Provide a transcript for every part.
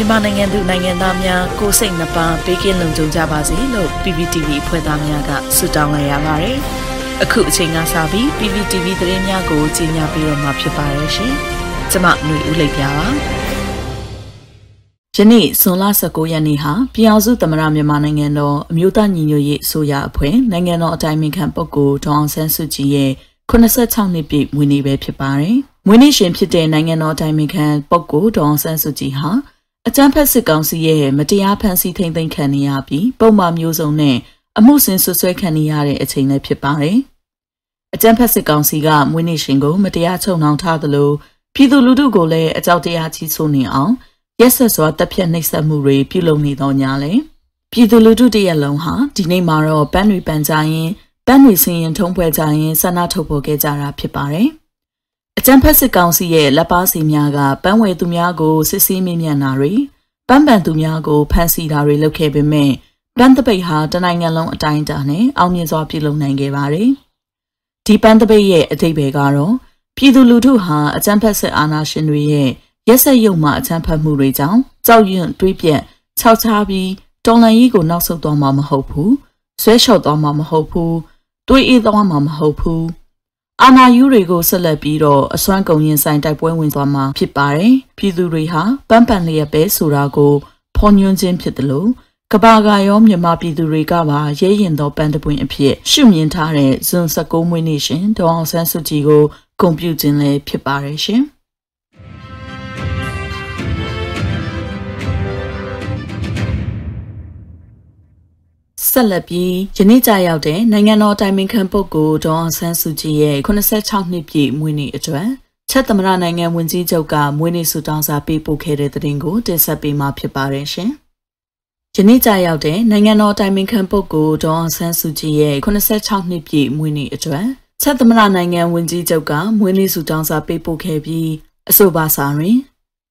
မြန်မာနိုင်ငံသူနိုင်ငံသားများကိုစိတ်နှပါဘေးကင်းလုံခြုံကြပါစေလို့ PPTV ဖွဲ့သားများကဆုတောင်းလိုက်ရပါတယ်။အခုအချိန်ကစပြီး PPTV သတင်းများကိုကြီးညာပြီးတော့မှာဖြစ်ပါရဲ့ရှင်။ကျွန်မຫນွေဦးလိပ်ပြပါ။ယနေ့ဇွန်လ19ရက်နေ့ဟာပြည်အောင်စုသမရမြန်မာနိုင်ငံတော်အမျိုးသားညီညွတ်ရေးအစိုးရအဖွဲ့နိုင်ငံတော်အတိုင်ပင်ခံပုဂ္ဂိုလ်ဒေါအောင်ဆန်းစုကြည်ရဲ့86နှစ်ပြည့်မွေးနေ့ပဲဖြစ်ပါတယ်။မွေးနေ့ရှင်ဖြစ်တဲ့နိုင်ငံတော်အတိုင်ပင်ခံပုဂ္ဂိုလ်ဒေါအောင်ဆန်းစုကြည်ဟာ အကြမ်းဖက်စစ်ကောင်စီရဲ့မတရားဖမ်းဆီးထိန်သိမ်းခံနေရပြီးပုံမှန်မျိုးစုံနဲ့အမှုစင်ဆွဆွဲခံနေရတဲ့အချိန်လည်းဖြစ်ပါတယ်။အကြမ်းဖက်စစ်ကောင်စီကမွေးနေ့ရှင်ကိုမတရားချုပ်နှောင်ထားသလိုပြည်သူလူထုကိုလည်းအကြောက်တရားကြီးဆိုးနေအောင်ရက်ဆက်စွာတပ်ဖြတ်နှိပ်စက်မှုတွေပြုလုပ်နေတော့ညာလဲပြည်သူလူထုတရက်လုံးဟာဒီနေ့မှာတော့ပန်းတွေပန်းကြရင်ပန်းတွေစင်ရင်ထုံးဖွဲ့ကြရင်ဆန္ဒထုတ်ဖော်ခဲ့ကြတာဖြစ်ပါတယ်။ အကြံဖက်စစ်ကောင်စီရဲ့လက်ပါစီများကပန်းဝယ်သူများကိုစစ်ဆေးမေးမြန်းတာတွေပန်းပန်သူများကိုဖမ်းဆီးတာတွေလုပ်ခဲ့ပေမဲ့ပန်းတပိတ်ဟာတနိုင်ငံလုံးအတိုင်းအတာနဲ့အောင်မြင်စွာပြုလုပ်နိုင်ခဲ့ပါတယ်။ဒီပန်းတပိတ်ရဲ့အထိပ္ပယ်ကတော့ပြည်သူလူထုဟာအကြံဖက်စစ်အာဏာရှင်တွေရဲ့ရက်စက်ရုံမှအကြံဖက်မှုတွေကြောင့်ကြောက်ရွံ့တွေးပြက်ခြောက်ခြားပြီးတော်လန်ကြီးကိုနောက်ဆုတ်သွားမှာမဟုတ်ဘူး။ဆွဲလျှော့သွားမှာမဟုတ်ဘူး။တွေးအေးသွားမှာမဟုတ်ဘူး။ အာနာယူတွေကိုဆက်လက်ပြီးတော့အစွမ်းကုန်ရင်ဆိုင်တိုက်ပွဲဝင်သွားမှာဖြစ်ပါတယ်။ပြည်သူတွေဟာပန်းပန်လျက်ပဲဆိုတာကိုဖော်ညွှန်းခြင်းဖြစ်တယ်လို့ကဘာကရောမြန်မာပြည်သူတွေကပါရဲရင်သောပန်းတပွင့်အဖြစ်ရှုမြင်ထားတဲ့ဇွန်16မွေးနေ့ရှင်ဒေါအောင်ဆန်းစုကြည်ကိုဂုဏ်ပြုခြင်းလည်းဖြစ်ပါတယ်ရှင်။ ဆက်လက်ပြီးယနေ့ကြာရောက်တဲ့နိုင်ငံတော်တိုင်ပင်ခံပုဂ္ဂိုလ်ဒေါအောင်ဆန်းစုကြည်ရဲ့86နှစ်ပြည့်မွေးနေ့အတွက်ချက်သမရနိုင်ငံဝန်ကြီးချုပ်ကမွေးနေ့ဆုတောင်းစာပေးပို့ခဲ့တဲ့တဲ့တင်ကိုတင်ဆက်ပေးမှာဖြစ်ပါတယ်ရှင်။ယနေ့ကြာရောက်တဲ့နိုင်ငံတော်တိုင်ပင်ခံပုဂ္ဂိုလ်ဒေါအောင်ဆန်းစုကြည်ရဲ့86နှစ်ပြည့်မွေးနေ့အတွက်ချက်သမရနိုင်ငံဝန်ကြီးချုပ်ကမွေးနေ့ဆုတောင်းစာပေးပို့ခဲ့ပြီးအဆိုပါစာတွင်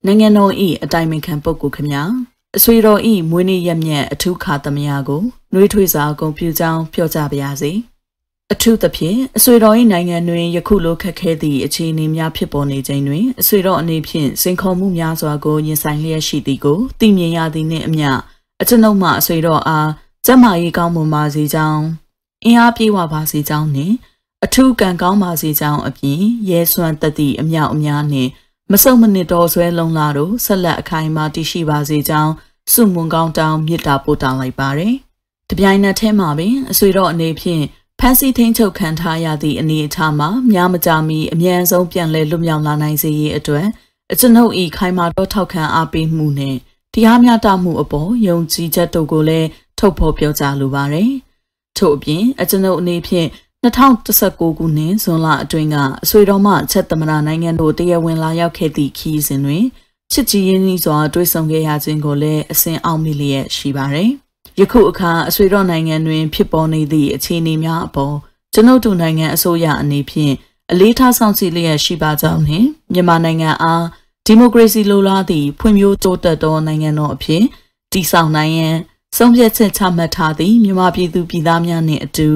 နိုင်ငံတော်၏အတိုင်ပင်ခံပုဂ္ဂိုလ်ခမညာအဆွေတော်ဤမွေးနေ့ရက်မြတ်အထူးခါသမယကို နှွေးထွေးစွာဂုဏ်ပြုကြောင်းပြောကြပါရစေအထူးသဖြင့်အဆွေတော်၏နိုင်ငံတွင်ယခုလိုခက်ခဲသည့်အခြေအနေများဖြစ်ပေါ်နေခြင်းတွင်အဆွေတော်အနေဖြင့်စိန်ခေါ်မှုများစွာကိုရင်ဆိုင်လျက်ရှိသည်ကိုသိမြင်ရသည်နှင့်အမျှအကျွန်ုပ်မှအဆွေတော်အားကျမ်းမာရေးကောင်းမွန်ပါစေကြောင်းအင်အားပြေဝပါစေကြောင်းနှင့်အထူးကံကောင်းပါစေကြောင်းအပြင်ရဲစွမ်းတသည့်အမြောက်အများနှင့်မစုံမနစ်တော်ဆွဲလုံးလာတို့ဆက်လက်အခိုင်အမာတည်ရှိပါစေကြောင်းစုမွန်ကောင်းတောင်းမြစ်တာပို့တောင်းလိုက်ပါတယ်။ တပြိုင်နက်တည်းမှာပင်အဆွေတော်အနေဖြင့်ဖန်စီထိန်ချုပ်ခံထားရသည့်အနေအထားမှာများမကြမီအမြန်ဆုံးပြန်လည်လွတ်မြောက်လာနိုင်စေရေးအတွက်အကျွန်ုပ်ဤခိုင်မာတော့ထောက်ခံအားပေးမှုနဲ့တရားမျှတမှုအပေါ်ယုံကြည်ချက်တို့ကိုလည်းထုတ်ဖော်ပြောကြားလိုပါတယ်။ထို့အပြင်အကျွန်ုပ်အနေဖြင့်2019ခုနှစ်ဇွန်လအတွင်းကအဆွေတော်မှချက်သမရနိုင်ငံတို့တရားဝင်လာရောက်ခဲ့သည့်ခီးစဉ်တွင်ချစ်ကြည်ရင်းနှီးစွာတွေ့ဆုံခဲ့ရခြင်းကိုလည်းအစဉ်အောင်မိလျက်ရှိပါတယ်။ ယခုအခါအဆွေတော်နိုင်ငံတွင်ဖြစ်ပေါ်နေသည့်အခြေအနေများအပေါ်ကျွန်ုပ်တို့နိုင်ငံအစိုးရအနေဖြင့်အလေးထားဆောင်ကြည့်လျက်ရှိပါကြောင်းနှင့်မြန်မာနိုင်ငံအားဒီမိုကရေစီလိုလားသည့်ဖွံ့ဖြိုးတိုးတက်သောနိုင်ငံတော်အဖြစ်တည်ဆောက်နိုင်ရန်ဆုံးဖြတ်ချက်ချမှတ်ထားသည့်မြန်မာပြည်သူပြည်သားများနှင့်အတူ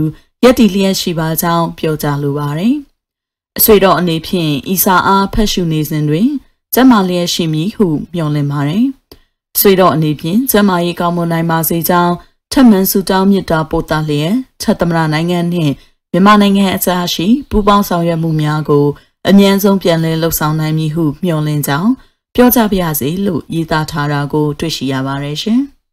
ရည်တည်လျက်ရှိပါကြောင်းပြောကြားလိုပါတယ်။အဆွေတော်အနေဖြင့်ဤစာအားဖတ်ရှုနေစဉ်တွင်ကျမလျက်ရှိမည်ဟုမျှော်လင့်ပါတယ်။ ဆွေတော်အနေဖြင့်ကျမရေးကောင်းမွန်နိုင်ပါစေကြောင်းထပ်မံဆုတောင်းမြတ်တာပို့သလျက်ချက်သမရနိုင်ငံနှင့်မြန်မာနိုင်ငံအကြားရှိပူးပေါင်းဆောင်ရွက်မှုများကိုအမြန်ဆုံးပြန်လည်လှုပ်ဆောင်နိုင်မည်ဟုမျှော်လင့်ကြောင်းပြောကြပါရစေလို့ရည်သားထားတာကို တွေ့ရှိရပါတယ်ရှင်။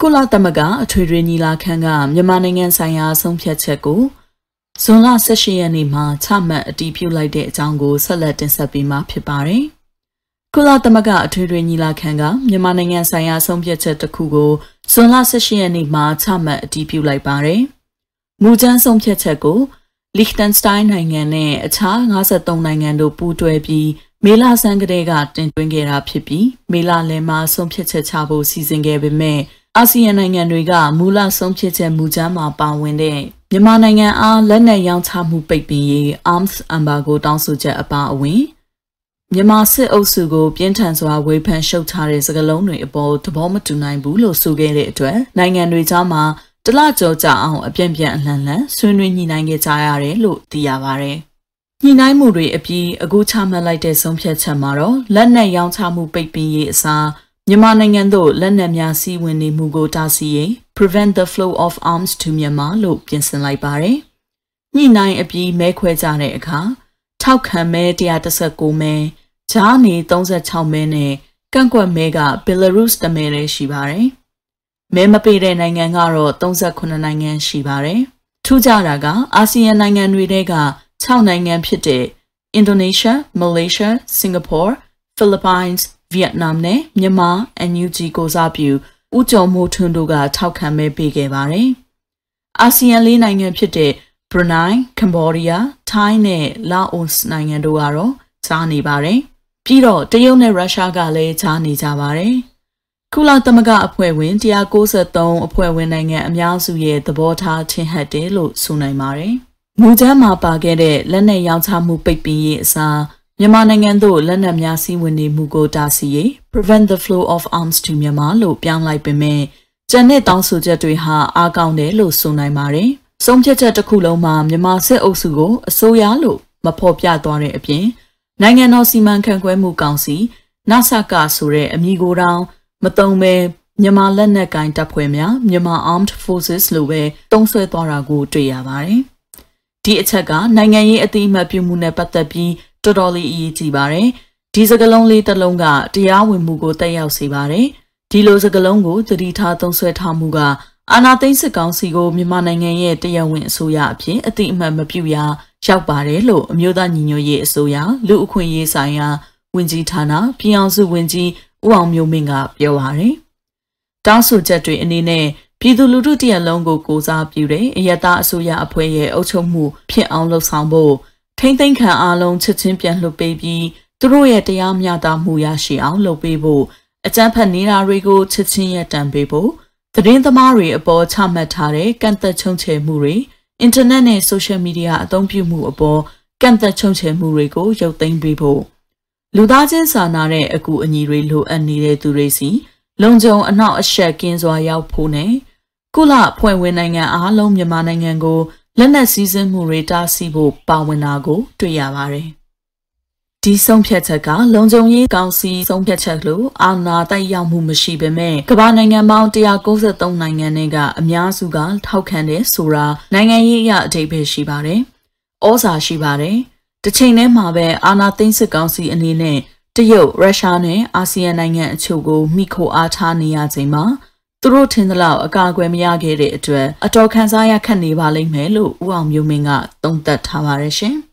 ကုလသမဂ္ဂအထွေထွေညီလာခံကမြန်မာနိုင်ငံဆိုင်ရာဆုံးဖြတ်ချက်ကို ဇွန်လ18ရက်နေ့မှာချမှတ်အတည်ပြုလိုက်တဲ့အကြောင်းကိုဆက်လက်တင်ဆက်ပေးမှာဖြစ်ပါတယ်။ကုလသမဂ္ဂအထွေထွေညီလာခံကမြန်မာနိုင်ငံဆိုင်ရာဆုံးဖြတ်ချက်တစ်ခုကိုဇွန်လ18ရက်နေ့မှာချမှတ်အတည်ပြုလိုက်ပါတယ်။မူကြမ်းဆုံးဖြတ်ချက်ကိုလီခ်တန်စတိုင်းနိုင်ငံနဲ့အခြား53နိုင်ငံတို့ပူးတွဲပြီးမေလာဆန်းကလေးကတင်သွင်းခဲ့တာဖြစ်ပြီးမေလာလယ်မှာဆုံးဖြတ်ချက်ချဖို့စီစဉ်ခဲ့ပေမဲ့အာဆီယံနိုင်ငံတွေကမူလဆုံးဖြတ်ချက်မူကြမ်းမှာပါဝင်တဲ့ မြန်မာနိုင်ငံအားလက်နက်ရောင်းချမှုပိတ်ပင်ရေး Arms Embargo တောင်းဆိုချက်အပါအဝင်မြန်မာစစ်အုပ်စုကိုပြင်းထန်စွာဝေဖန်ရှုတ်ချတဲ့စကားလုံးတွေအပေါ်သဘောမတူနိုင်ဘူးလို့ဆိုခဲ့တဲ့အတွက်နိုင်ငံတွေကြားမှာတလကြောကြာအောင်အပြန့်ပြန့်အလှန်လှန်ဆွေးနွေးညှိနှိုင်းခဲ့ကြရတယ်လို့သိရပါဗျညှိနှိုင်းမှုတွေအပြီးအခုချမှတ်လိုက်တဲ့ဆုံးဖြတ်ချက်မှာတော့လက်နက်ရောင်းချမှုပိတ်ပင်ရေးအစား မြန်မာနိုင်ငံသို့လက်နက်များစီးဝင်နေမှုကိုတားဆီးရေး prevent the flow of arms to Myanmar လို့ပြင်ဆင်လိုက်ပါတယ်။ညှိနှိုင်းအပြီးမဲခွဲကြတဲ့အခါထောက်ခံမဲ119မဲဂျားနေ36မဲနဲ့ကန့်ကွက်မဲက Belarus တမဲလည်းရှိပါတယ်။မဲမပေးတဲ့နိုင်ငံကတော့38နိုင်ငံရှိပါတယ်။ထူးခြားတာကအာဆီယံနိုင်ငံတွေထဲက6နိုင်ငံဖြစ်တဲ့အင်ဒိုနီး ရှား၊မလေးရှား၊စင်ကာပူ၊ဖိလစ်ပိုင်စ်၊ဗီယက်နမ်နဲ့မြန်မာ NUG ကိုစားပြုဦးကျော်မိုးထွန်းတို့ကထောက်ခံမဲပေးခဲ့ပါတယ်။အာဆီယံလေးနိုင်ငံဖြစ်တဲ့ဘရူနိုင်း၊ကမ္ဘောဒီးယား၊ထိုင်းနဲ့လာအိုနိုင်ငံတို့ကတော့ကြားနေပါတယ်။ပြီးတော့တရုတ်နဲ့ရုရှားကလည်းကြားနေကြပါတယ်။ကုလသမဂ္ဂအဖွဲ့ဝင်193အဖွဲ့ဝင်နိုင်ငံအများစုရဲ့သဘောထားချင်းဟတ်တယ်လို့ဆိုနိုင်ပါတယ်။မူတမ်းမှာပါခဲ့တဲ့လက်နက်ရောင်းချမှုပိတ်ပင်ရေးအစား မြန်မာနိုင်ငံသို့လက်နက်များစီးဝင်နေမှုကိုတားဆီးရေး prevent the flow of arms to Myanmar လို့ပြောင်းလိုက်ပေမဲ့ကျန်တဲ့တောင်းဆိုချက်တွေဟာအားကောင်းတယ်လို့ဆိုနိုင်ပါတယ်။ဆုံးဖြတ်ချက်တစ်ခုလုံးမှာမြန်မာစစ်အုပ်စုကိုအစိုးရလို့မဖော်ပြသွားတဲ့အပြင်နိုင်ငံတော်စီမံခန့်ခွဲမှုကောင်စီနဆကဆိုတဲ့အမည်ကိုတောင်မတုံပဲမြန်မာလက်နက်ကိုင်တပ်ဖွဲ့များမြန်မာ Armed Forces လို့ပဲတုံးဆွဲသွားတာကိုတွေ့ရပါတယ်။ဒီအချက်ကနိုင်ငံရေးအသိအမှတ်ပြုမှုနဲ့ပတ်သက်ပြီး တော်တော်လေးအရေးကြီးပါတယ်။ဒီစကလုံးလေးတစ်လုံးကတရားဝင်မှုကိုတက်ရောက်စေပါတယ်။ဒီလိုစကလုံးကိုတတိထားသုံးဆွဲထားမှုကအာဏာသိမ်းစစ်ကောင်စီကိုမြန်မာနိုင်ငံရဲ့တရားဝင်အစိုးရအဖြစ်အသိအမှတ်မပြုရရောက်ပါတယ်လို့အမျိုးသားညီညွတ်ရေးအစိုးရလူအခွင့်အရေးဆိုင်ရာဝန်ကြီးဌာနပြည်အောင်စုဝန်ကြီးဦးအောင်မျိုးမင်းကပြောပါတယ်။တောင်းဆိုချက်တွေအနေနဲ့ပြည်သူလူထုတရက်လုံးကိုကိုစားပြုတဲ့အယက်သားအစိုးရအဖွဲ့ရဲ့အုပ်ချုပ်မှုဖြစ်အောင်လှုံ့ဆော်ဖို့ ထိမ့်သိမ်းခံအားလုံးချက်ချင်းပြန်လွှတ်ပေးပြီးသူတို့ရဲ့တရားမျှတမှုရရှိအောင်လုပ်ပေးဖို့အကြမ်းဖက်နေတာတွေကိုချက်ချင်းရပ်တန့်ပေးဖို့သတင်းသမားတွေအပေါ်ချမှတ်ထားတဲ့ကန့်သက်ချုံချယ်မှုတွေအင်တာနက်နဲ့ဆိုရှယ်မီဒီယာအသုံးပြုမှုအပေါ်ကန့်သက်ချုံချယ်မှုတွေကိုရုပ်သိမ်းပေးဖို့လူသားချင်းစာနာတဲ့အကူအညီတွေလိုအပ်နေတဲ့သူတွေစီလုံခြုံအနောက်အရှက်ကင်းစွာရောက်ဖို့နဲ့ကုလဖွဲ့ဝင်နိုင်ငံအားလုံးမြန်မာနိုင်ငံကို လက်နက်စည်းစိမ်မှုတွေတားဆီးဖို့ပါဝင်တာကို တွေ့ရပါတယ်။ဒီဆုံးဖြတ်ချက်ကလုံခြုံရေးကောင်စီဆုံးဖြတ်ချက်လို့အာဏာတိုက်ရောက်မှုမရှိပေမဲ့ကမ္ဘာနိုင်ငံပေါင်း193နိုင်ငံတွေကအများစုကထောက်ခံတဲ့ဆိုတာနိုင်ငံရေးအရအဓိပ္ပာယ်ရှိပါတယ်။ဩဇာရှိပါတယ်။တစ်ချိန်တည်းမှာပဲအာဏာသိမ်းစစ်ကောင်စီအနေနဲ့တရုတ်ရုရှားနဲ့အာဆီယံနိုင်ငံအချို့ကိုမိခိုအားထားနေရချိန်မှာ သူတို့ထင်သလောက်အကာအကွယ်မရခဲ့တဲ့အတွက်အတော်ခံစားရခက်နေပါလိမ့်မယ်လို့ဦးအောင်မျိုးမင်းကသုံးသပ်ထားပါတယ်ရှင်။